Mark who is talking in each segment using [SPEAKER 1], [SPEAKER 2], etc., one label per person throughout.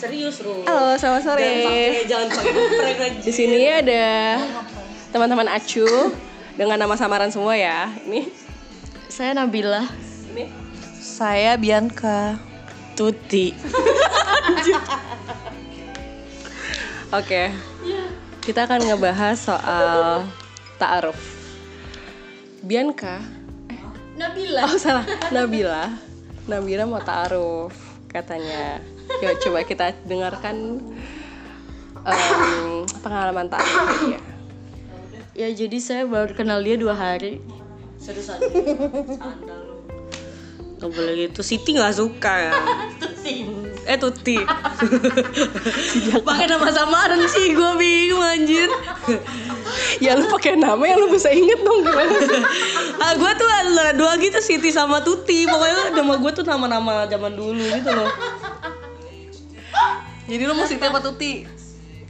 [SPEAKER 1] Serius, Ru.
[SPEAKER 2] Halo, selamat sore.
[SPEAKER 1] Jangan pakai, jangan pakai prank lagi.
[SPEAKER 2] Di sini ada teman-teman Acu dengan nama samaran semua ya. Ini
[SPEAKER 3] Saya Nabila.
[SPEAKER 2] ini
[SPEAKER 3] Saya Bianca.
[SPEAKER 2] Tuti. Oke. Kita akan ngebahas soal ta'aruf. Bianca
[SPEAKER 3] Nabila.
[SPEAKER 2] Oh salah, Nabila. Nabila mau ta'aruf katanya. Yuk coba kita dengarkan em, pengalaman ta'aruf dia.
[SPEAKER 3] Ya jadi saya baru kenal dia dua hari.
[SPEAKER 1] Serius aja. Anda lu. Gak boleh gitu. Siti gak suka ya. Eh Tuti. Pakai nama samaran sih, gue bingung anjir.
[SPEAKER 2] Ya lu pakai nama yang lu bisa inget dong gimana sih?
[SPEAKER 1] ah, gue tuh ada dua gitu Siti sama Tuti. Pokoknya nama gue tuh nama-nama zaman dulu gitu loh.
[SPEAKER 2] Jadi lu mau Siti apa Tuti?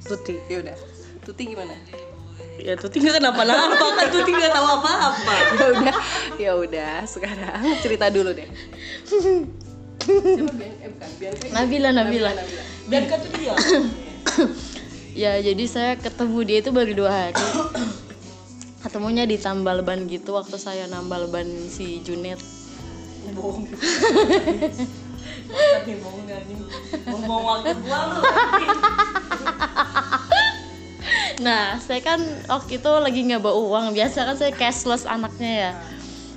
[SPEAKER 1] Tuti.
[SPEAKER 2] Ya udah. Tuti gimana?
[SPEAKER 1] Ya Tuti gak kenapa-napa kan Tuti gak tahu apa-apa.
[SPEAKER 2] Ya udah, ya udah. Sekarang cerita dulu deh. Eh Bianca.
[SPEAKER 3] Nabila, Nabila.
[SPEAKER 1] Bianca tuh dia.
[SPEAKER 3] Ya jadi saya ketemu dia itu baru dua hari. Ketemunya di tambal ban gitu waktu saya nambal ban si Junet.
[SPEAKER 1] bohong tapi ngomong waktu gua lu
[SPEAKER 3] Nah, saya kan waktu itu lagi nggak bawa uang. Biasa kan saya cashless anaknya ya.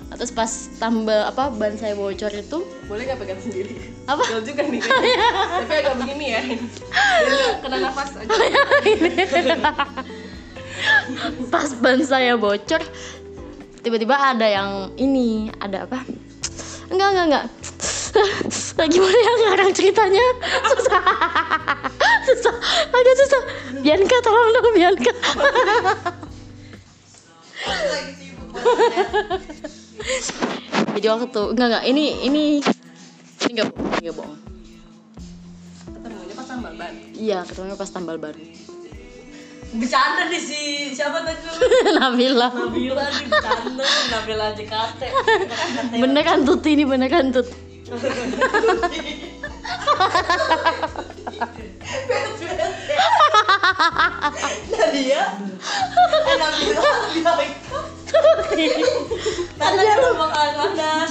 [SPEAKER 3] Nah, Terus pas tambal apa ban saya bocor itu,
[SPEAKER 2] Boleh gak pegang sendiri?
[SPEAKER 3] apa?
[SPEAKER 2] Gel juga nih. Tapi agak begini ya. Nggak kena nafas aja.
[SPEAKER 3] pas ban saya bocor tiba-tiba ada yang ini ada apa enggak enggak enggak gimana ya ngarang ceritanya? Susah. Susah. Agak susah. Bianca tolong dong Bianca. Jadi waktu enggak enggak ini ini ini enggak bohong ini enggak bohong.
[SPEAKER 2] Ketemunya pas tambal ban.
[SPEAKER 3] iya ketemunya pas tambal baru
[SPEAKER 1] bercanda nih si siapa tadi
[SPEAKER 3] Nabila.
[SPEAKER 1] Nabila nih bercanda. Nabila JKT
[SPEAKER 3] bener kan Tuti ini bener kan Tut
[SPEAKER 1] Nadia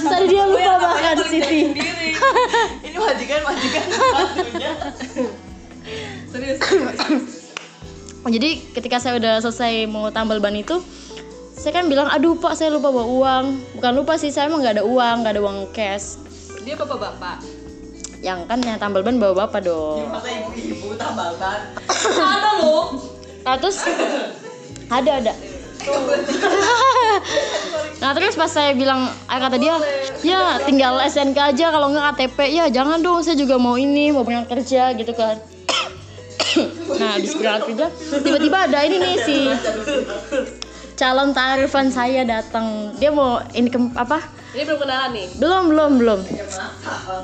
[SPEAKER 3] Tadi dia lupa makan Siti.
[SPEAKER 1] Ini majikan majikan
[SPEAKER 2] Serius.
[SPEAKER 3] Jadi ketika saya udah selesai mau tambal ban itu saya kan bilang aduh pak saya lupa bawa uang bukan lupa sih saya emang nggak ada uang nggak ada uang cash
[SPEAKER 2] Dia bapak-bapak.
[SPEAKER 3] yang kan yang tambal ban bawa bapak dong
[SPEAKER 1] Masa ibu-ibu tambal ban. Ada loh.
[SPEAKER 3] Nah terus? Ada ada. Nah terus pas saya bilang ah, kata dia ya tinggal SNK aja kalau nggak KTP ya jangan dong saya juga mau ini mau berangkat kerja gitu kan. Nah habis berangkat kerja tiba-tiba ada ini nih si calon tarifan saya datang. Dia mau income apa
[SPEAKER 2] Ini belum kenalan nih.
[SPEAKER 3] belum belum belum.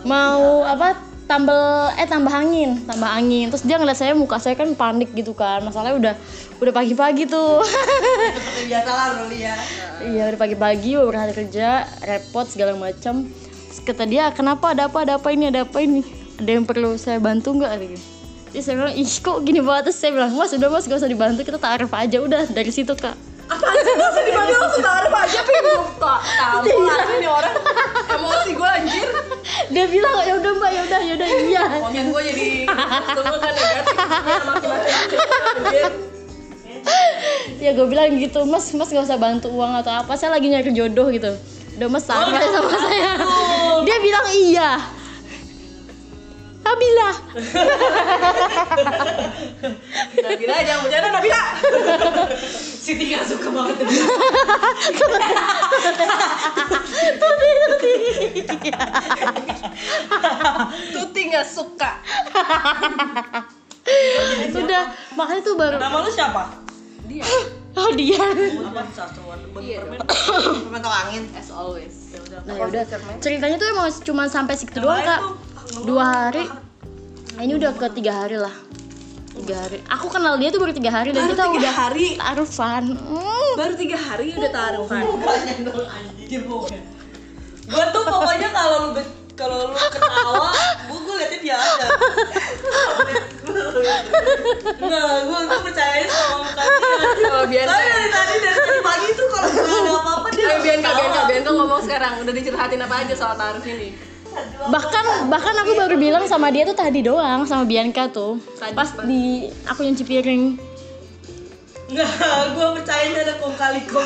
[SPEAKER 3] Mau apa? Tambal eh tambah angin tambah angin. Terus dia ngeliat saya muka saya kan panik gitu kan. Masalahnya udah udah pagi-pagi tuh.
[SPEAKER 1] Seperti biasa lah Ruli ya.
[SPEAKER 3] Iya udah pagi-pagi mau berangkat kerja repot segala macam. Terus kata dia kenapa? Ada apa? Ada apa ini? Ada apa ini? Ada yang perlu saya bantu nggak? Gitu Terus saya bilang, ih kok gini banget? Terus saya bilang, mas udah mas gak usah dibantu. Kita taruh aja. Udah dari situ kak
[SPEAKER 2] Apaan sih gak usah dibantu langsung taruh aja bingung kok. Tahu lah ini orang emosi gue anjir.
[SPEAKER 3] Dia bilang, ya udah mbak, ya udah, ya udah, iya
[SPEAKER 2] Komen gue jadi semua kan negatif. Ya.
[SPEAKER 3] Ya gue bilang gitu, mas, mas gak usah bantu uang atau apa Saya lagi nyari jodoh gitu Udah mas aja sama saya Dia bilang iya Nabila
[SPEAKER 2] Nabila jangan bercanda Nabila.
[SPEAKER 1] Siti gak suka banget
[SPEAKER 2] Tuti nggak suka.
[SPEAKER 3] Udah, makanya tuh baru
[SPEAKER 1] Nama lu siapa?
[SPEAKER 2] Dia.
[SPEAKER 3] Oh dia
[SPEAKER 1] Apa satuan
[SPEAKER 2] Iya
[SPEAKER 1] permen permen angin
[SPEAKER 2] As always.
[SPEAKER 3] Nah ya udah Ceritanya tuh emang cuma sampai segitu doang kak Dua hari Nah, Ini udah ke tiga hari lah Tiga hari Aku kenal dia tuh baru tiga hari Dan
[SPEAKER 2] Baru
[SPEAKER 3] kita
[SPEAKER 2] tiga
[SPEAKER 3] udah
[SPEAKER 2] hari?
[SPEAKER 3] taruhan Hmm.
[SPEAKER 2] Baru tiga hari udah taruhan.
[SPEAKER 1] Gue tuh pokoknya kalau lu kalau lu ketawa, gue gue liatnya dia aja. Enggak, gue gue percaya sama muka dia.
[SPEAKER 2] Bianca.
[SPEAKER 1] Soalnya dari tadi dari tadi pagi tuh kalau gue ada apa-apa dia
[SPEAKER 2] Ayo Bianca,
[SPEAKER 1] ketawa.
[SPEAKER 2] Bianca, Bianca ngomong sekarang Udah dicurhatin apa aja soal taruh ini
[SPEAKER 3] bahkan bahkan aku baru bilang sama dia tuh tadi doang sama Bianca tuh
[SPEAKER 2] Tadi
[SPEAKER 3] pas
[SPEAKER 2] pas.
[SPEAKER 3] di aku nyuci piring
[SPEAKER 1] Enggak, gue percaya dia ada kong kali kong.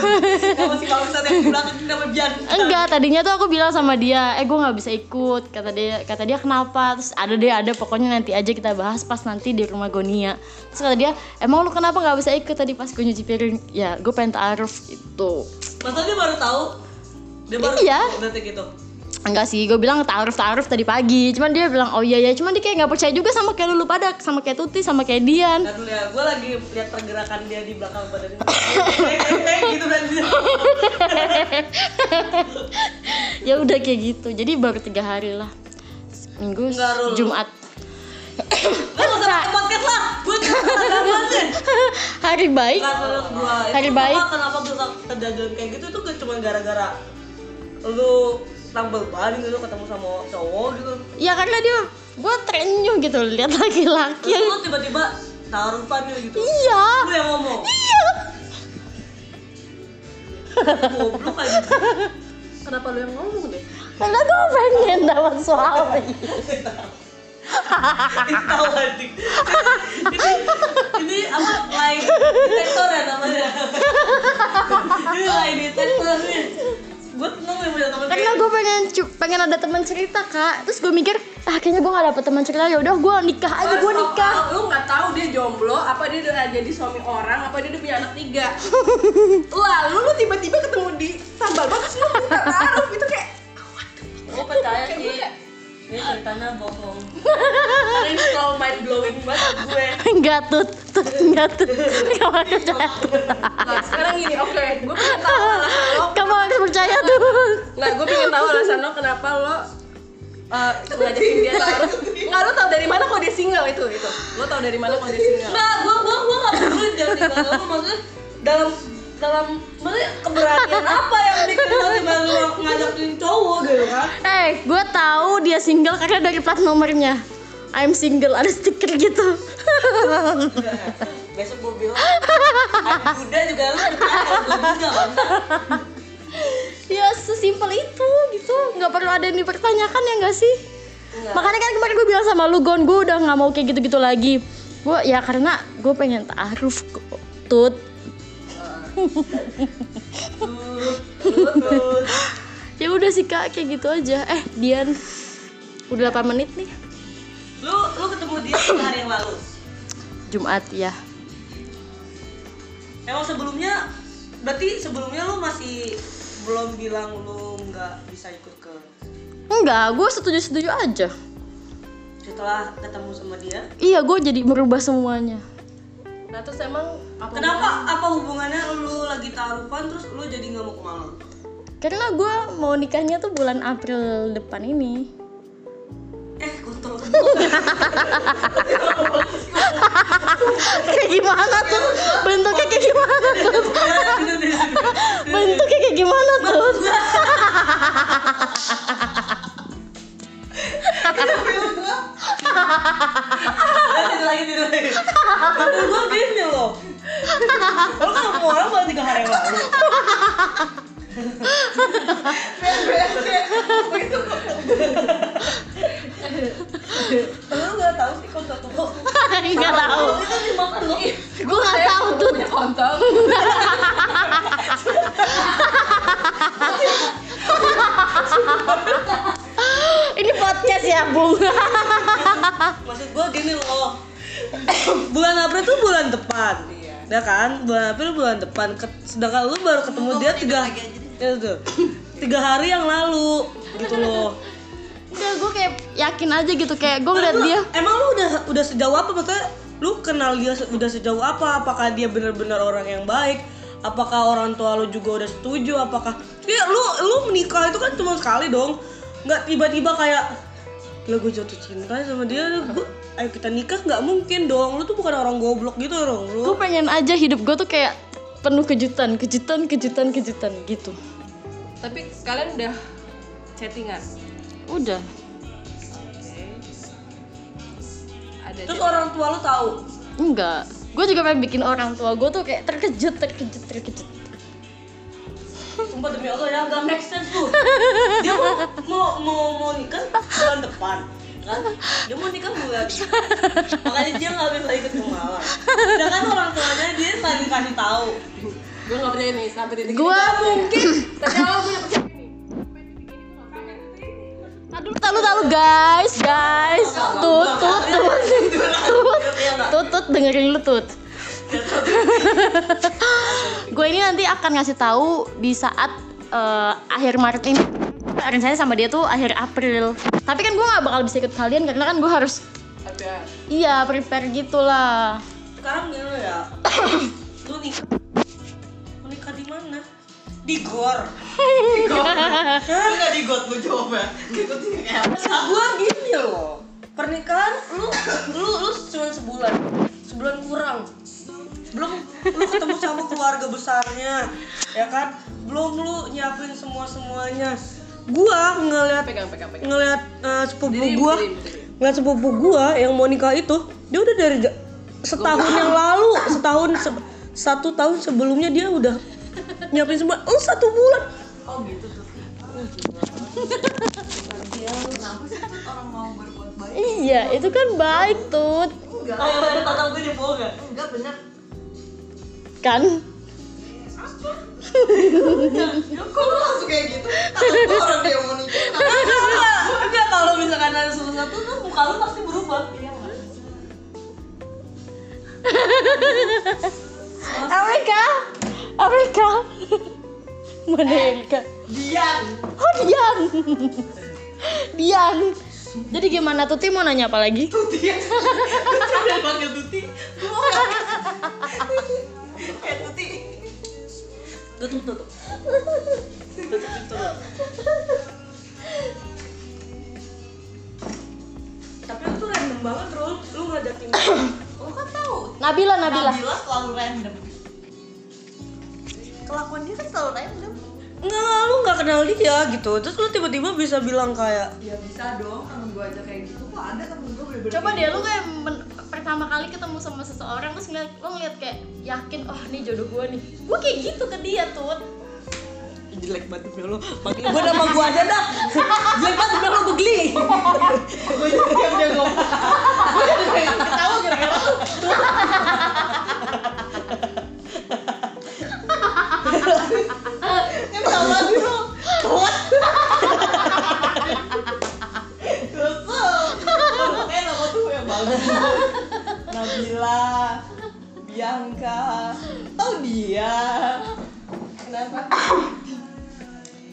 [SPEAKER 1] Sama si bangsat yang di belakang ini nama Bian.
[SPEAKER 3] enggak tadinya tuh aku bilang sama dia eh gue nggak bisa ikut kata dia kata dia kenapa terus ada deh ada pokoknya nanti aja kita bahas pas nanti di rumah Gonia terus kata dia emang lu kenapa nggak bisa ikut tadi pas gue nyuci piring ya gue pengen taaruf gitu
[SPEAKER 1] Masa dia baru tahu? Dia baru
[SPEAKER 3] Iya.
[SPEAKER 1] tahu detik itu.
[SPEAKER 3] Enggak sih gue bilang taaruf taaruf tadi pagi. Cuman dia bilang oh iya ya cuman dia kayak nggak percaya juga sama kayak lu pada sama kayak Tuti sama kayak Dian.
[SPEAKER 1] Nah dulu ya, gue lagi lihat pergerakan dia di belakang badan gitu kan
[SPEAKER 3] ya udah kayak gitu. Jadi baru tiga hari lah. Minggu. Jumat.
[SPEAKER 1] Gak usah pakai podcast lah, gue agama sih.
[SPEAKER 3] hari baik. Hari
[SPEAKER 1] itu
[SPEAKER 3] baik.
[SPEAKER 1] kenapa- Kenapa bisa kejadian kayak gitu? Tuh gak cuma gara-gara lu tampil ban gitu ketemu sama cowok gitu.
[SPEAKER 3] ya karena dia gue terenyuh gitu lihat laki-laki
[SPEAKER 1] Terus lu tiba-tiba taruhan gitu.
[SPEAKER 3] iya
[SPEAKER 1] Lu yang ngomong.
[SPEAKER 3] iya
[SPEAKER 1] Goblok aja.
[SPEAKER 2] Kenapa lu yang ngomong deh?
[SPEAKER 3] karena gue pengen dapat suami
[SPEAKER 1] Ini tahu anjing. Ini ini apa lie detector ya namanya. Ini lie detector nih. Gue tenang punya teman
[SPEAKER 3] karena gue pengen pengen ada teman cerita kak. Terus gue mikir ah kayaknya gue gak dapet teman cerita. Ya udah gue nikah aja gue nikah.
[SPEAKER 2] Lu nggak tahu dia jomblo, apa dia udah jadi suami orang, apa dia udah punya anak tiga. Lalu lu tiba-tiba ketemu di sambal bagus lu minta taruh. Itu kayak
[SPEAKER 1] Gue percaya sih. Ini ceritanya bohong. Karena ini
[SPEAKER 3] enggak tut tut enggak tut kamu harus percaya tut
[SPEAKER 2] Nah, sekarang gini, oke, gue pengen tahu alasan lo.
[SPEAKER 3] kamu harus percaya tut
[SPEAKER 2] Nggak, gue pengen tahu alasan lo kenapa lo uh, ngajakin dia taruh. Nggak, lo tau dari mana kok dia single itu itu. Lo tau dari mana kok dia single?
[SPEAKER 1] Nah, gue gue gue nggak peduli jangan tinggal lu maksudnya dalam dalam maksudnya keberanian apa yang bikin lo tiba lu ngajakin cowok gitu kan?
[SPEAKER 3] Eh, gue tahu dia single karena dari plat nomornya. I'm single, ada stiker gitu.
[SPEAKER 1] Besok gue bilang, adik muda juga lu
[SPEAKER 3] ya sesimpel itu gitu, nggak perlu ada yang dipertanyakan ya nggak sih? Makanya kan kemarin gue bilang sama lu Gon, gue udah nggak mau kayak gitu-gitu lagi. Gue ya karena gue pengen taaruf kok. tut. ya udah sih kak, kayak gitu aja. Eh, Dian, udah 8 menit nih.
[SPEAKER 1] Lu lu ketemu dia hari yang lalu.
[SPEAKER 3] Jumat ya.
[SPEAKER 1] Emang sebelumnya berarti sebelumnya lu masih belum bilang lu nggak bisa ikut ke
[SPEAKER 3] Enggak, gue setuju-setuju aja.
[SPEAKER 1] setelah ketemu sama dia.
[SPEAKER 3] Iya, gue jadi merubah semuanya.
[SPEAKER 2] Nah terus emang apa
[SPEAKER 1] Kenapa? Apa hubungannya lu lagi taruhan terus lu jadi nggak mau ke Malang?
[SPEAKER 3] Karena gue mau nikahnya tuh bulan April depan ini. Kayak gimana tuh? Bentuknya kayak gimana tuh? Bentuknya kayak gimana tuh?
[SPEAKER 1] lagi lagi. Gini loh. Mau orang lalu. Lu nggak tahu sih kontol tuh.
[SPEAKER 3] Enggak tahu.
[SPEAKER 1] Itu.
[SPEAKER 3] Gue nggak tahu tuh.
[SPEAKER 2] kontol?
[SPEAKER 3] Ini podcast ya, Bung.
[SPEAKER 1] Maksud gue gini loh. bulan April tuh bulan depan. Ya kan? Bulan April bulan depan. Sedangkan lu baru ketemu dia tiga ya tuh. Tiga hari yang lalu gitu loh.
[SPEAKER 3] Enggak, gue kayak yakin aja gitu kayak gue ngeliat dia.
[SPEAKER 1] Emang lu udah udah sejauh apa maksudnya? Lu kenal dia se- udah sejauh apa? Apakah dia benar-benar orang yang baik? Apakah orang tua lu juga udah setuju? Apakah ya lu lu menikah itu kan cuma sekali dong. Nggak tiba-tiba kayak Gila gue jatuh cinta sama dia, gua, ayo kita nikah nggak mungkin dong. Lu tuh bukan orang goblok gitu dong lu.
[SPEAKER 3] Gue pengen aja hidup gue tuh kayak penuh kejutan, kejutan, kejutan, kejutan gitu.
[SPEAKER 2] Tapi kalian udah chattingan?
[SPEAKER 3] Udah.
[SPEAKER 1] terus orang tua lu tahu?
[SPEAKER 3] Enggak. Gue juga pengen bikin orang tua gue tuh kayak terkejut terkejut terkejut.
[SPEAKER 1] Sumpah demi Allah ya gak make sense tuh. Dia mau mau mau, mau nikah bulan depan kan? Dia mau nikah bulan makanya dia nggak bisa ikut ke Malang sedangkan orang tuanya dia nggak dikasih tahu.
[SPEAKER 2] Gue nggak percaya nih sampai titik
[SPEAKER 3] gue mungkin
[SPEAKER 2] tapi awal gue percaya
[SPEAKER 3] Aduh, tahu tahu guys, guys. Tut, tut, tut, tut, tut, tut, dengerin lu tut. gue ini nanti akan ngasih tahu di saat eh, akhir Maret ini. Rencananya sama dia tuh akhir April. Tapi kan gue nggak bakal bisa ikut kalian karena kan gue harus
[SPEAKER 2] ada
[SPEAKER 3] iya prepare gitulah.
[SPEAKER 1] sekarang gini ya lu nikah di gor
[SPEAKER 4] Enggak di got lu jawab ya. Gitu kayak
[SPEAKER 1] Maksud gua gini loh. Pernikahan lu lu lu cuma sebulan. Sebulan kurang. Belum lu ketemu sama keluarga besarnya ya kan? Belum lu nyiapin semua semuanya gua ngeliat
[SPEAKER 2] pegang pegang pegang.
[SPEAKER 1] ngeliat eh, sepupu gua ngeliat sepupu gua yang mau nikah itu dia udah dari setahun yang lalu setahun se- satu tahun sebelumnya dia udah nyiapin semua lu satu bulan
[SPEAKER 4] oh gitu tuh. orang mau berbuat baik.
[SPEAKER 3] Iya, itu kan baik tut,
[SPEAKER 4] Enggak.
[SPEAKER 1] ada gue gak?
[SPEAKER 4] Bener.
[SPEAKER 3] kan?
[SPEAKER 4] Ya kok lu langsung kayak gitu? Takut orang dia mau nikah.
[SPEAKER 1] Enggak, kalau misalkan ada sesuatu tuh muka lu pasti berubah.
[SPEAKER 3] Amerika, Amerika, mana Erika?
[SPEAKER 4] Diam.
[SPEAKER 3] Oh Dian, Dian. Jadi gimana Tuti mau nanya apa lagi?
[SPEAKER 4] Tuti ya. Tuti udah panggil Tuti. Kayak Tuti.
[SPEAKER 1] Tutup, tutup. Tutup, tutup. Tapi lu tuh random banget, Rul. Lu ngajakin
[SPEAKER 4] Lu kan tahu.
[SPEAKER 3] Nabila, Nabila.
[SPEAKER 4] Nabila selalu random. Kelakuan dia kan selalu random.
[SPEAKER 1] Enggak, lu nggak kenal dia gitu. Terus lu tiba-tiba bisa bilang kayak
[SPEAKER 4] Ya bisa dong temen gue aja kayak gitu. Kok ada temen gue bener-bener
[SPEAKER 3] Coba deh
[SPEAKER 4] gitu?
[SPEAKER 3] lu kayak men- pertama kali ketemu sama seseorang terus ngeliat lo ngeliat kayak yakin oh ini jodoh gue nih. Gue kayak gitu ke dia tuh.
[SPEAKER 1] jelek banget demi lu. Panggil gua nama gua aja dah. Jelek banget demi lu gua geli.
[SPEAKER 4] Gue juga yang dia ngomong. Gue jadi pengen ketawa gara-gara nama tuh yang bagus. Nabila. Bianca. Tahu dia. Kenapa?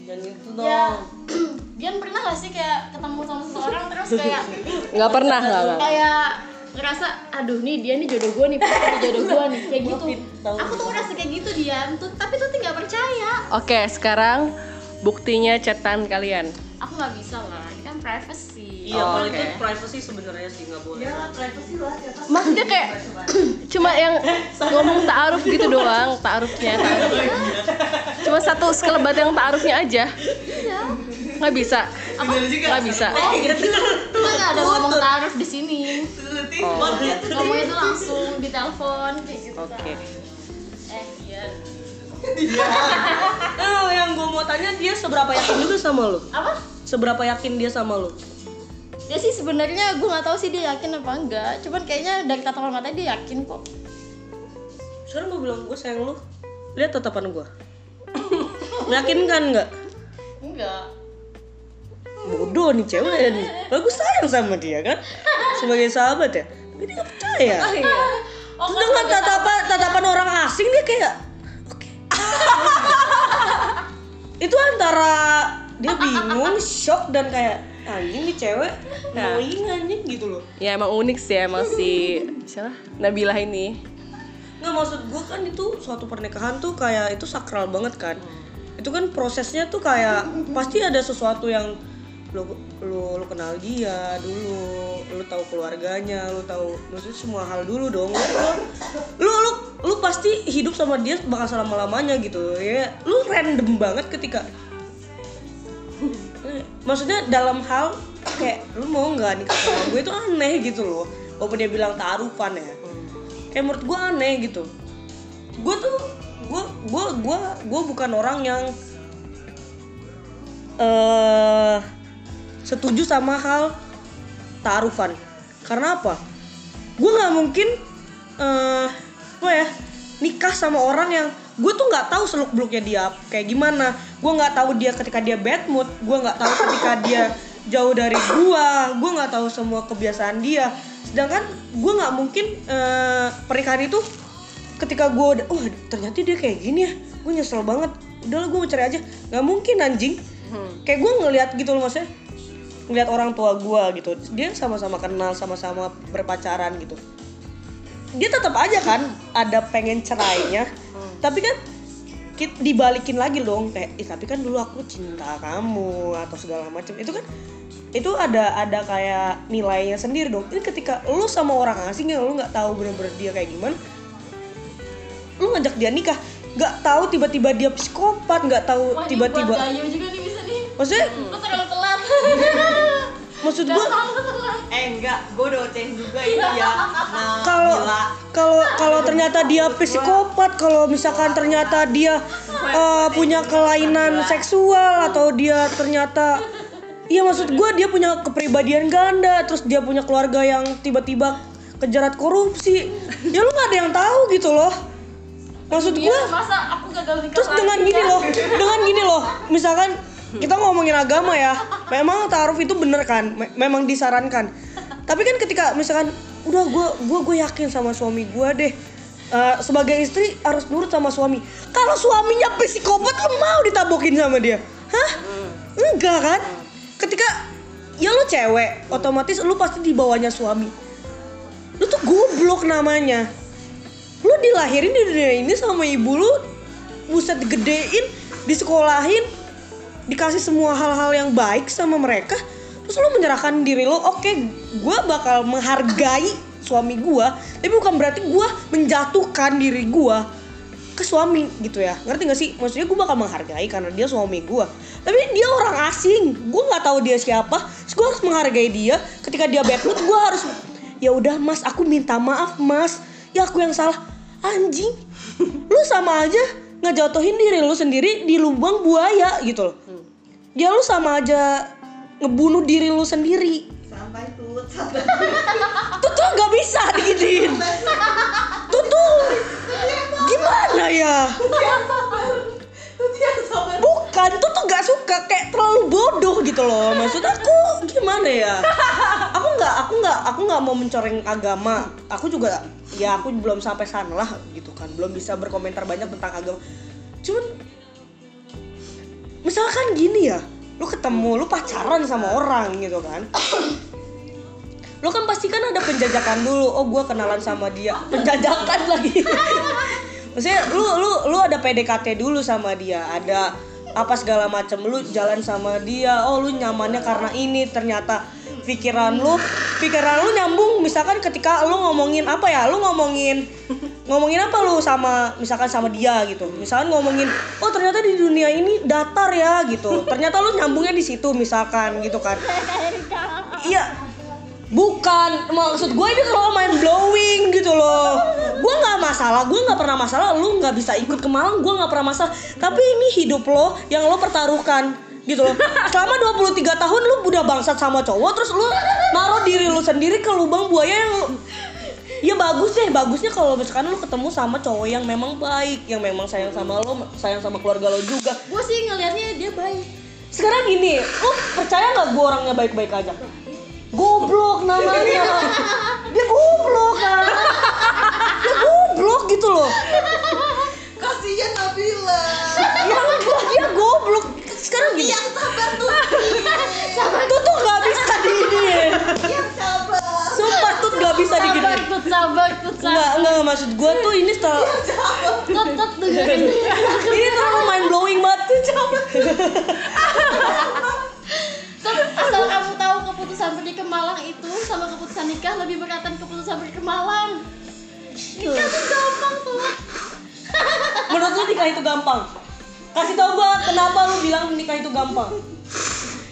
[SPEAKER 1] Jangan gitu
[SPEAKER 3] Ya,
[SPEAKER 1] dong.
[SPEAKER 3] Dian pernah gak sih kayak ketemu sama seseorang terus kayak
[SPEAKER 2] nggak pernah nggak nggak
[SPEAKER 3] kayak ngerasa aduh nih dia nih jodoh gue nih pasti jodoh gue nih. Kayak gitu. aku tuh ngerasa kayak gitu Dian. Tuh tapi tuh nggak percaya.
[SPEAKER 2] Oke sekarang buktinya chatan kalian.
[SPEAKER 3] Aku nggak bisa lah. Ini kan privacy.
[SPEAKER 1] Iya,
[SPEAKER 2] Oh,
[SPEAKER 1] kalau
[SPEAKER 2] oke.
[SPEAKER 1] itu privacy sebenarnya sih nggak boleh.
[SPEAKER 4] Ya, privacy lah
[SPEAKER 2] maksudnya kayak cuma yang ngomong ta'aruf gitu doang ta'arufnya. Ta'aruf. cuma satu sekelebat yang ta'arufnya aja nggak bisa nggak bisa
[SPEAKER 3] kita nggak ada ngomong taruh di sini
[SPEAKER 2] Oh.
[SPEAKER 4] tuh.
[SPEAKER 3] ngomongnya tuh langsung di telepon kayak gitu
[SPEAKER 2] oke
[SPEAKER 3] kan. eh iya
[SPEAKER 1] Nah, yang gua mau tanya dia seberapa yakin juga sama lu?
[SPEAKER 3] apa
[SPEAKER 1] Seberapa yakin dia sama lu?
[SPEAKER 3] dia sih sebenarnya gue nggak tahu sih dia yakin apa enggak cuman kayaknya dari tatapan matanya dia yakin kok
[SPEAKER 1] Sekarang gua bilang gua sayang lu. Lihat tatapan gua. Meyakinkan nggak?
[SPEAKER 3] enggak
[SPEAKER 1] Bodoh nih cewek nih. Bagus sayang sama dia kan? Sebagai sahabat ya. Tapi dia nggak percaya.
[SPEAKER 3] oh
[SPEAKER 1] Terus dengan tatapan tatapan orang asing dia kayak oke. itu antara dia bingung, shock dan kayak anjing nih cewek annoying anjing gitu loh.
[SPEAKER 2] ya emang unik sih emang si siapa Nabila ini
[SPEAKER 1] Nggak maksud gue kan itu suatu pernikahan tuh kayak itu sakral banget kan. Itu kan prosesnya tuh kayak pasti ada sesuatu yang lu lu lu kenal dia dulu, lu tahu keluarganya, lu tahu maksudnya semua hal dulu dong. Lu lu lu, lu pasti hidup sama dia bakal selama lamanya gitu ya. Lu random banget ketika maksudnya dalam hal kayak lu mau nggak nikah sama gue itu aneh gitu loh walaupun dia bilang taarufan ya kayak menurut gue aneh gitu gue tuh gue gue gue gue bukan orang yang eh setuju sama hal taarufan. Karena apa? Gue nggak mungkin eh apa ya nikah sama orang yang gue tuh nggak tahu seluk beluknya dia kayak gimana. Gue nggak tahu dia ketika dia bad mood gue nggak tahu ketika dia jauh dari gue gue nggak tahu semua kebiasaan dia. Sedangkan gue nggak mungkin eh, pernikahan itu ketika gue udah oh ternyata dia kayak gini ya gue nyesel banget. Udahlah gue mau cari aja. Nggak mungkin anjing. Kayak gue ngelihat gitu loh maksudnya ngelihat orang tua gue gitu. Dia sama-sama kenal sama-sama berpacaran gitu. Dia tetap aja kan ada pengen cerainya. Tapi kan dibalikin lagi dong kayak "Ih, tapi kan dulu aku cinta kamu atau segala macam itu kan itu ada ada kayak nilainya sendiri dong. Ini ketika lu sama orang asing yang lu nggak tahu bener-bener dia kayak gimana lu ngajak dia nikah. Nggak tahu tiba-tiba dia psikopat nggak tahu tiba-tiba maksudnya
[SPEAKER 3] telat.
[SPEAKER 1] maksud
[SPEAKER 3] telat.
[SPEAKER 4] Eh enggak, gue udah ocehin juga ini ya. Nah,
[SPEAKER 1] kalau kalau kalau ternyata dia psikopat kalau misalkan ternyata dia eh, punya kelainan seksual atau dia ternyata iya maksud gue dia punya kepribadian ganda terus dia punya keluarga yang tiba-tiba kejerat korupsi ya lu nggak ada yang tahu gitu loh maksud
[SPEAKER 3] Iya,
[SPEAKER 1] gue
[SPEAKER 3] masa aku gagal nikah
[SPEAKER 1] terus dengan
[SPEAKER 3] ya?
[SPEAKER 1] gini loh dengan gini loh misalkan kita ngomongin agama ya. Memang taaruf itu bener kan? Me- memang disarankan. Tapi kan ketika misalkan udah gue gue gue yakin sama suami gue deh. Eh, sebagai istri harus nurut sama suami. Kalau suaminya psikopat lu mau ditabokin sama dia? Hah? Enggak kan? Ketika ya lu cewek otomatis lu pasti di bawahnya suami. Lu tuh goblok namanya. Lu dilahirin di dunia ini sama ibu lu buset digedein disekolahin dikasih semua hal-hal yang baik sama mereka terus lu menyerahkan diri lu oke gue bakal menghargai suami gue tapi bukan berarti gue menjatuhkan diri gue ke suami gitu ya. Ngerti gak sih? Maksudnya gue bakal menghargai karena dia suami gue tapi dia orang asing gue nggak tahu dia siapa gue harus menghargai dia. Ketika dia bad mood gue harus ya udah mas aku minta maaf mas. Ya aku yang salah. Anjing lu sama aja ngejatuhin diri lu sendiri di lubang buaya gitu loh ya lu sama aja ngebunuh diri lu sendiri.
[SPEAKER 4] Sampai tut, sampai
[SPEAKER 1] tuh tuh nggak bisa digituin tuh. Tuh gimana ya?
[SPEAKER 4] Tut
[SPEAKER 1] bukan tuh tuh nggak suka kayak terlalu bodoh gitu loh. Maksud aku gimana ya? Aku nggak aku nggak aku nggak mau mencoreng agama. Aku juga ya aku belum sampai sana lah gitu kan. Belum bisa berkomentar banyak tentang agama. Cuman misalkan gini ya lu ketemu lu pacaran sama orang gitu kan. Lu kan pasti kan ada penjajakan dulu. Oh gua kenalan sama dia. Penjajakan lagi. Maksudnya lu lu lu ada PDKT dulu sama dia. Ada apa segala macam lu jalan sama dia oh lu nyamannya karena ini. Ternyata pikiran lu pikiran lu nyambung. Misalkan ketika lu ngomongin apa ya? Lu ngomongin ngomongin apa lu sama misalkan sama dia gitu. Misalkan ngomongin oh ternyata di dunia ini datar ya gitu. Ternyata lu nyambungnya di situ misalkan gitu kan. Iya bukan maksud gue ini kalau main blowing gitu loh. Gue nggak masalah gue nggak pernah masalah lu nggak bisa ikut ke Malang gue nggak pernah masalah. Tapi ini hidup lo yang lo pertaruhkan gitu loh. Selama 23 tahun lu udah bangsat sama cowok terus lu naruh diri lu sendiri ke lubang buaya yang ya bagus deh bagusnya kalau misalkan lu ketemu sama cowok yang memang baik yang memang sayang sama lo sayang sama keluarga lo juga.
[SPEAKER 3] Gue sih ngelihatnya dia baik.
[SPEAKER 1] sekarang gini lu percaya nggak gue orangnya baik-baik aja goblok namanya. Dia goblok kan dia goblok gitu loh.
[SPEAKER 4] Kasihan Nabila.
[SPEAKER 1] ya enggak dia goblok. Sekarang gini.
[SPEAKER 4] Yang sabar tuh.
[SPEAKER 1] tuh tuh nggak bisa diginiin.
[SPEAKER 4] Yang sabar.
[SPEAKER 1] sumpah tuh nggak bisa
[SPEAKER 3] Sabar,
[SPEAKER 1] diginiin.
[SPEAKER 3] tut sabar, tut sabar.
[SPEAKER 1] Enggak, enggak maksud gue tuh ini setelah
[SPEAKER 3] Tut, tut, dengerin.
[SPEAKER 1] ini terlalu mind blowing banget.
[SPEAKER 3] Tut, asal kamu Malang itu sama keputusan nikah lebih beratan keputusan pergi ke Malang. Nikah tuh gampang tuh.
[SPEAKER 1] menurut lu nikah itu gampang kasih tau gue kenapa lu bilang nikah itu gampang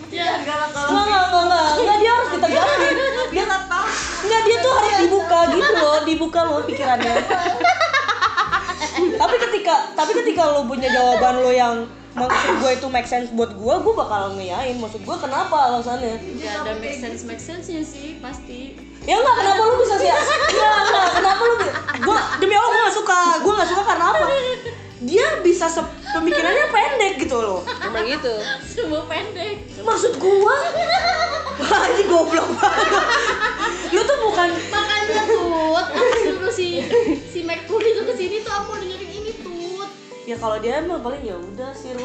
[SPEAKER 3] Ya,
[SPEAKER 1] Enggak, enggak, enggak, enggak, enggak, enggak, dia harus ditegasin. Dia
[SPEAKER 4] Dia nggak tahu.
[SPEAKER 1] enggak, dia tuh harus di, dibuka gitu loh dibuka loh pikirannya tapi ketika tapi ketika lo punya jawaban lo yang maksud gue itu make sense buat gue gue bakal ngeyain. Maksud gue kenapa alasannya?
[SPEAKER 3] Gak ada make sense make sense nya sih pasti.
[SPEAKER 1] ya enggak kenapa lu bisa sih? Enggak enggak kenapa lu gue demi allah gue gak suka. Gue gak suka karena apa? Dia bisa se- pemikirannya pendek gitu loh.
[SPEAKER 2] Emang gitu?
[SPEAKER 3] Semua pendek.
[SPEAKER 1] maksud gua? Wah ini goblok banget. Lu tuh bukan
[SPEAKER 3] Makanya tut, aku suruh si si Mercury tuh ke sini tuh aku dengerin.
[SPEAKER 1] Ya kalau dia emang paling ya udah sih lu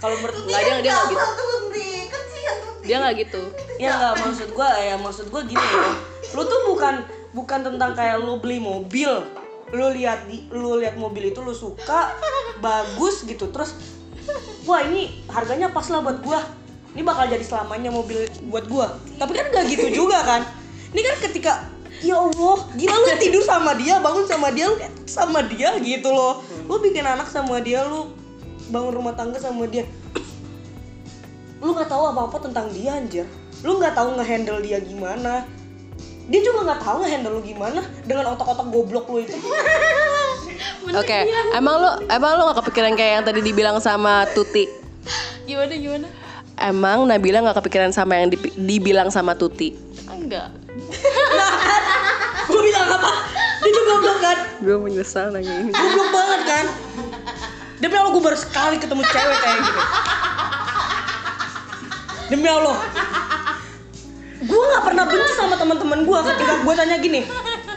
[SPEAKER 1] kalau menurut
[SPEAKER 2] nggak dia dia nggak gitu.
[SPEAKER 4] Tuti, kasihan Tuti.
[SPEAKER 2] dia nggak gitu.
[SPEAKER 1] Ya nggak maksud gua ya maksud gua gini ya. Lu tuh bukan bukan tentang kayak lu beli mobil. Lu lihat di lu lihat mobil itu lu suka bagus gitu. Terus wah ini harganya pas lah buat gua. Ini bakal jadi selamanya mobil buat gua. Tapi kan gak gitu juga kan. Ini kan ketika ya Allah gila lu tidur sama dia bangun sama dia lu kayak sama dia gitu loh. Lu bikin anak sama dia lu bangun rumah tangga sama dia. Lu nggak tahu apa apa tentang dia anjir. Lu nggak tahu ngehandle dia gimana. Dia juga nggak tahu ngehandle lu gimana dengan otak-otak goblok lu itu.
[SPEAKER 2] Oke emang lu emang lu nggak kepikiran kayak yang tadi dibilang sama Tuti?
[SPEAKER 3] Gimana gimana?
[SPEAKER 2] emang Nabila nggak kepikiran sama yang dibilang sama Tuti?
[SPEAKER 3] Enggak.
[SPEAKER 1] Gue bilang apa? Dia juga goblok kan?
[SPEAKER 2] Gue menyesal nanya ini.
[SPEAKER 1] Goblok banget kan? Demi Allah gue baru sekali ketemu cewek kayak gitu. Demi Allah. Gue nggak pernah benci sama teman-teman gue ketika gue tanya gini.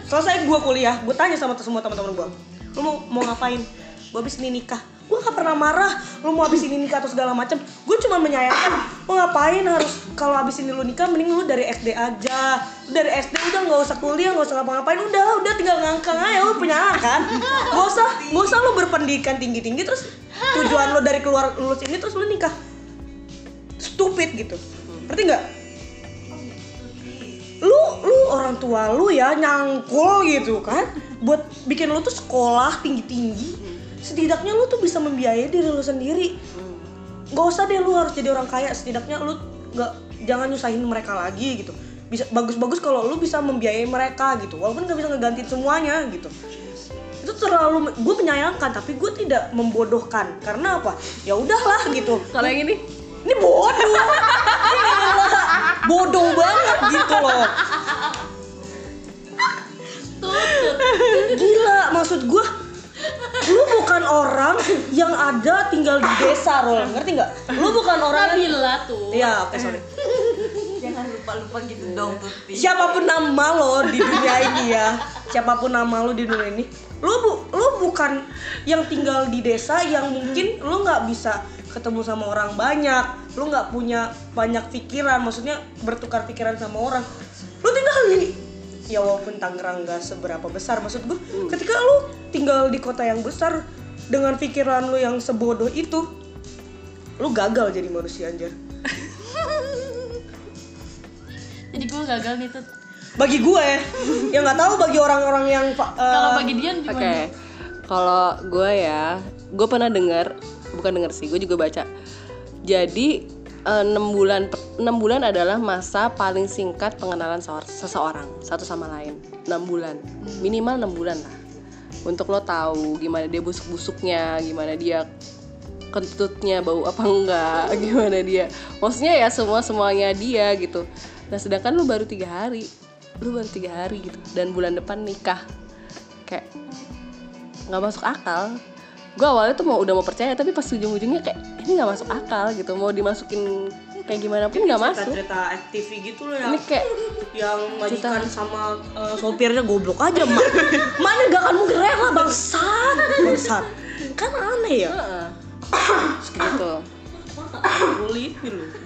[SPEAKER 1] Selesai gue kuliah gue tanya sama semua teman-teman gue lu mau mau ngapain? Gue habis ini nikah gue nggak pernah marah lu mau habis ini nikah atau segala macam gue cuma menyayangkan lu ngapain harus kalau habis ini lu nikah mending lu dari SD aja. Lu dari SD udah nggak usah kuliah nggak usah ngapa-ngapain udah udah tinggal ngangkang aja lu punya anak kan? Nggak usah nggak usah lu berpendidikan tinggi-tinggi terus tujuan lu dari keluar lulus ini terus lu nikah. Stupid gitu. Ngerti nggak? Lu lu orang tua lu ya nyangkul gitu kan? Buat bikin lu tuh sekolah tinggi tinggi setidaknya lu tuh bisa membiayai diri lu sendiri. Nggak usah deh lu harus jadi orang kaya setidaknya lu nggak jangan nyusahin mereka lagi gitu. Bisa bagus-bagus kalau lu bisa membiayai mereka gitu walaupun nggak bisa ngegantiin semuanya gitu. Itu terlalu gue menyayangkan tapi gue tidak membodohkan. Karena apa? Ya udahlah gitu.
[SPEAKER 2] Kalau yang ini?
[SPEAKER 1] Ini bodoh. Bodoh banget gitu loh. Gila maksud gue lu bukan orang yang ada tinggal di desa Rol ngerti nggak lu bukan orang yang
[SPEAKER 3] Nabila tuh.
[SPEAKER 1] Iya, oke sorry.
[SPEAKER 4] Jangan lupa-lupa gitu dong Tuti.
[SPEAKER 1] Siapa pun nama lo di dunia ini ya, siapa pun nama lo di dunia ini, lu bu, lu bukan yang tinggal di desa yang mungkin lu nggak bisa ketemu sama orang banyak, lu nggak punya banyak pikiran, maksudnya bertukar pikiran sama orang. Lu tinggal di ya walaupun Tangerang gak seberapa besar, maksud gue, ketika lu tinggal di kota yang besar dengan pikiran lu yang sebodoh itu, lu gagal jadi manusia anjir.
[SPEAKER 3] Jadi gue gagal nih tuh.
[SPEAKER 1] bagi gue yang nggak tahu bagi orang-orang yang eh,
[SPEAKER 3] Kalau bagi Dian
[SPEAKER 2] Oke,
[SPEAKER 3] gimana?
[SPEAKER 2] kalau gue ya, gue pernah dengar, bukan dengar sih, gue juga baca. Jadi eh, enam bulan enam bulan adalah masa paling singkat pengenalan seor- seseorang satu sama lain. enam bulan, minimal enam bulan lah. Untuk lo tahu gimana dia busuk-busuknya, gimana dia kentutnya bau apa enggak, gimana dia. Maksudnya ya semua semuanya dia gitu. Nah sedangkan lu baru tiga hari, lu baru tiga hari gitu, dan bulan depan nikah. Kayak nggak masuk akal gue awalnya tuh mau udah mau percaya tapi pas ujung-ujungnya kayak ini nggak masuk akal gitu. Mau dimasukin kayak gimana pun nggak masuk.
[SPEAKER 1] cerita FTV gitu loh yang
[SPEAKER 2] ini kayak
[SPEAKER 1] yang majikan sama eh, sopirnya goblok aja. Mak mana gak akan mungkin rela bangsat. Bangsat. Kan aneh ya?
[SPEAKER 2] Heeh, gitu
[SPEAKER 1] lu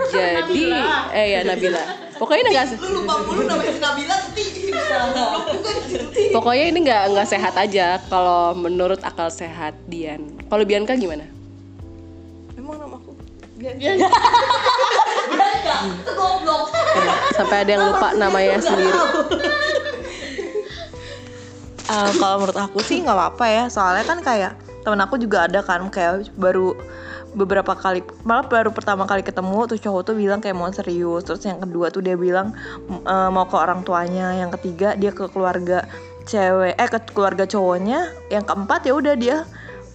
[SPEAKER 2] jadi eh ya Nabila. Pokoknya ini nggak se-
[SPEAKER 4] Lu lupa mulu namanya Nabila Tuti. Goblok juga Tuti.
[SPEAKER 2] pokoknya ini nggak nggak sehat aja kalau menurut akal sehat Dian. Kalau Bianca gimana?
[SPEAKER 4] Emang nama aku
[SPEAKER 3] Itu goblok.
[SPEAKER 2] sampai ada yang lupa namanya sendiri.
[SPEAKER 5] Eh, kalau menurut aku sih nggak apa-apa ya. Soalnya kan kayak temen aku juga ada kan kayak baru beberapa kali malah baru pertama kali ketemu tuh cowok tuh bilang kayak mau serius. Terus yang kedua tuh dia bilang eh, mau ke orang tuanya. Yang ketiga dia ke keluarga cewek eh ke keluarga cowoknya. Yang keempat ya udah dia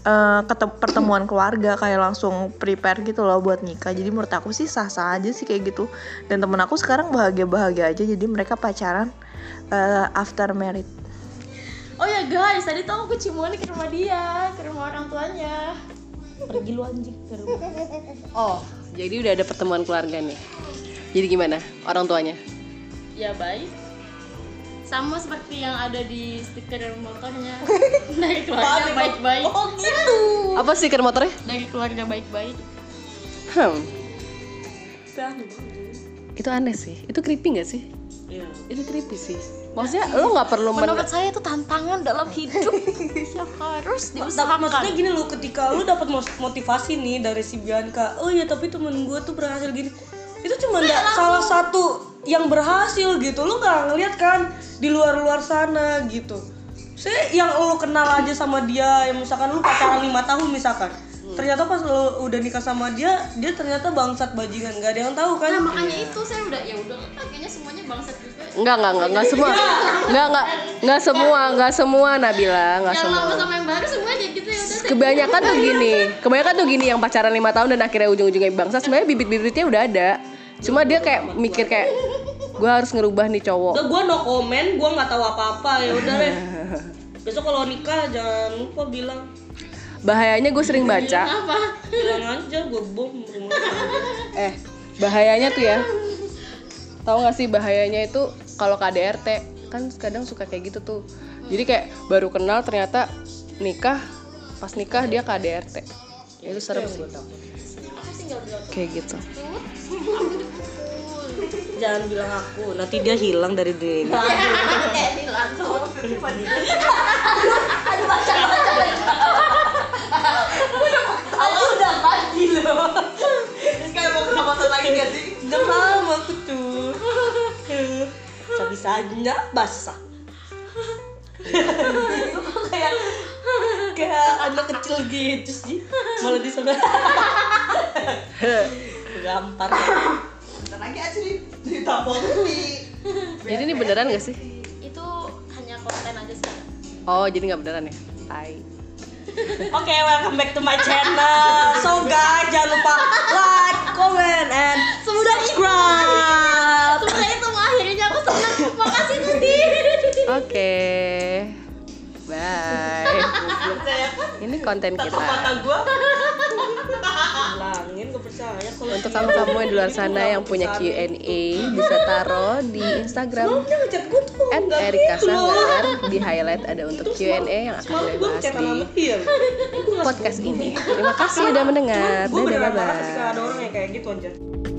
[SPEAKER 5] eh, ketem- pertemuan keluarga kayak langsung prepare gitu loh buat nikah. Jadi menurut aku sih sah sah aja sih kayak gitu. Dan temen aku sekarang bahagia bahagia aja jadi mereka pacaran eh, after married.
[SPEAKER 3] Oh ya guys, tadi tuh aku ciuman ke rumah dia, ke rumah orang tuanya. Pergi lu anjing ke rumah.
[SPEAKER 2] Oh, jadi udah ada pertemuan keluarga nih. Jadi gimana orang tuanya?
[SPEAKER 3] Ya baik. Sama seperti yang ada di stiker motornya. Dari keluarga baik-baik.
[SPEAKER 1] Oh gitu.
[SPEAKER 2] Apa stiker motornya?
[SPEAKER 3] Dari keluarga baik-baik.
[SPEAKER 2] Hmm, itu aneh sih. Itu creepy gak sih?
[SPEAKER 1] Iya.
[SPEAKER 2] Itu creepy sih. Maksudnya lo nggak perlu men-
[SPEAKER 3] Menurut saya itu tantangan dalam hidup yang harus
[SPEAKER 1] Tapi
[SPEAKER 3] diusahakan.
[SPEAKER 1] maksudnya gini loh, ketika lu dapat motivasi nih dari si Bianca, oh iya tapi temen gue tuh berhasil gini, itu cuma nggak salah satu yang berhasil gitu, lu nggak ngeliat kan di luar-luar sana gitu. Saya yang lu kenal aja sama dia, yang misalkan lu pacaran lima tahun misalkan, ternyata pas lu udah nikah sama dia, dia ternyata bangsat bajingan, nggak ada yang tahu kan?
[SPEAKER 3] Nah makanya itu saya udah ya udah kayaknya semuanya bangsat juga.
[SPEAKER 2] Enggak, enggak, enggak, enggak semua. Enggak, enggak, enggak semua, enggak semua Nabila, enggak
[SPEAKER 3] Yang
[SPEAKER 2] semua.
[SPEAKER 3] lama sama yang baru semuanya gitu ya udah.
[SPEAKER 2] Kebanyakan tuh gini, kebanyakan tuh gini yang pacaran lima tahun dan akhirnya ujung-ujungnya bangsa sebenarnya bibit-bibitnya udah ada. Cuma dia kayak mikir kayak gue harus ngerubah nih cowok.
[SPEAKER 1] Gue no comment, gue nggak tahu apa-apa ya udah deh. Besok kalau nikah jangan lupa bilang,
[SPEAKER 2] Bahayanya gue sering baca. Eh, bahayanya tuh ya. Tahu gak sih bahayanya itu kalau KDRT kan kadang suka kayak gitu tuh. Jadi kayak baru kenal ternyata nikah pas nikah dia KDRT. Itu serem sih. Kayak gitu.
[SPEAKER 1] Jangan bilang aku, nanti dia hilang dari diri ini. Aku udah pagi loh.
[SPEAKER 4] Sekarang mau kenapa lagi gak sih?
[SPEAKER 1] Udah malam aku tuh. Bisa-bisanya basah. kayak kayak anak kecil gitu sih. Malah di sana. Gampar.
[SPEAKER 4] Lagi aja nih ditambah nih.
[SPEAKER 2] Jadi ini beneran gak sih?
[SPEAKER 3] Itu hanya konten aja sih.
[SPEAKER 2] Oh, jadi nggak beneran ya? Tai.
[SPEAKER 1] Oke, welcome back to my channel. So guys, jangan lupa like, comment, and subscribe.
[SPEAKER 3] Setelah itu akhirnya aku senang. Makasih Nudi.
[SPEAKER 2] Oke. Bye. Ini konten kita.
[SPEAKER 4] Gua
[SPEAKER 1] kalau
[SPEAKER 2] Untuk kamu-kamu yang di luar sana yang punya Q&A bisa taruh di Instagram at Erika
[SPEAKER 1] gitu.
[SPEAKER 2] Sanggar di highlight ada untuk Q&A yang akan gue bahas di podcast ini. Terima kasih sudah mendengar.
[SPEAKER 1] Gue
[SPEAKER 2] Dadah bye bye.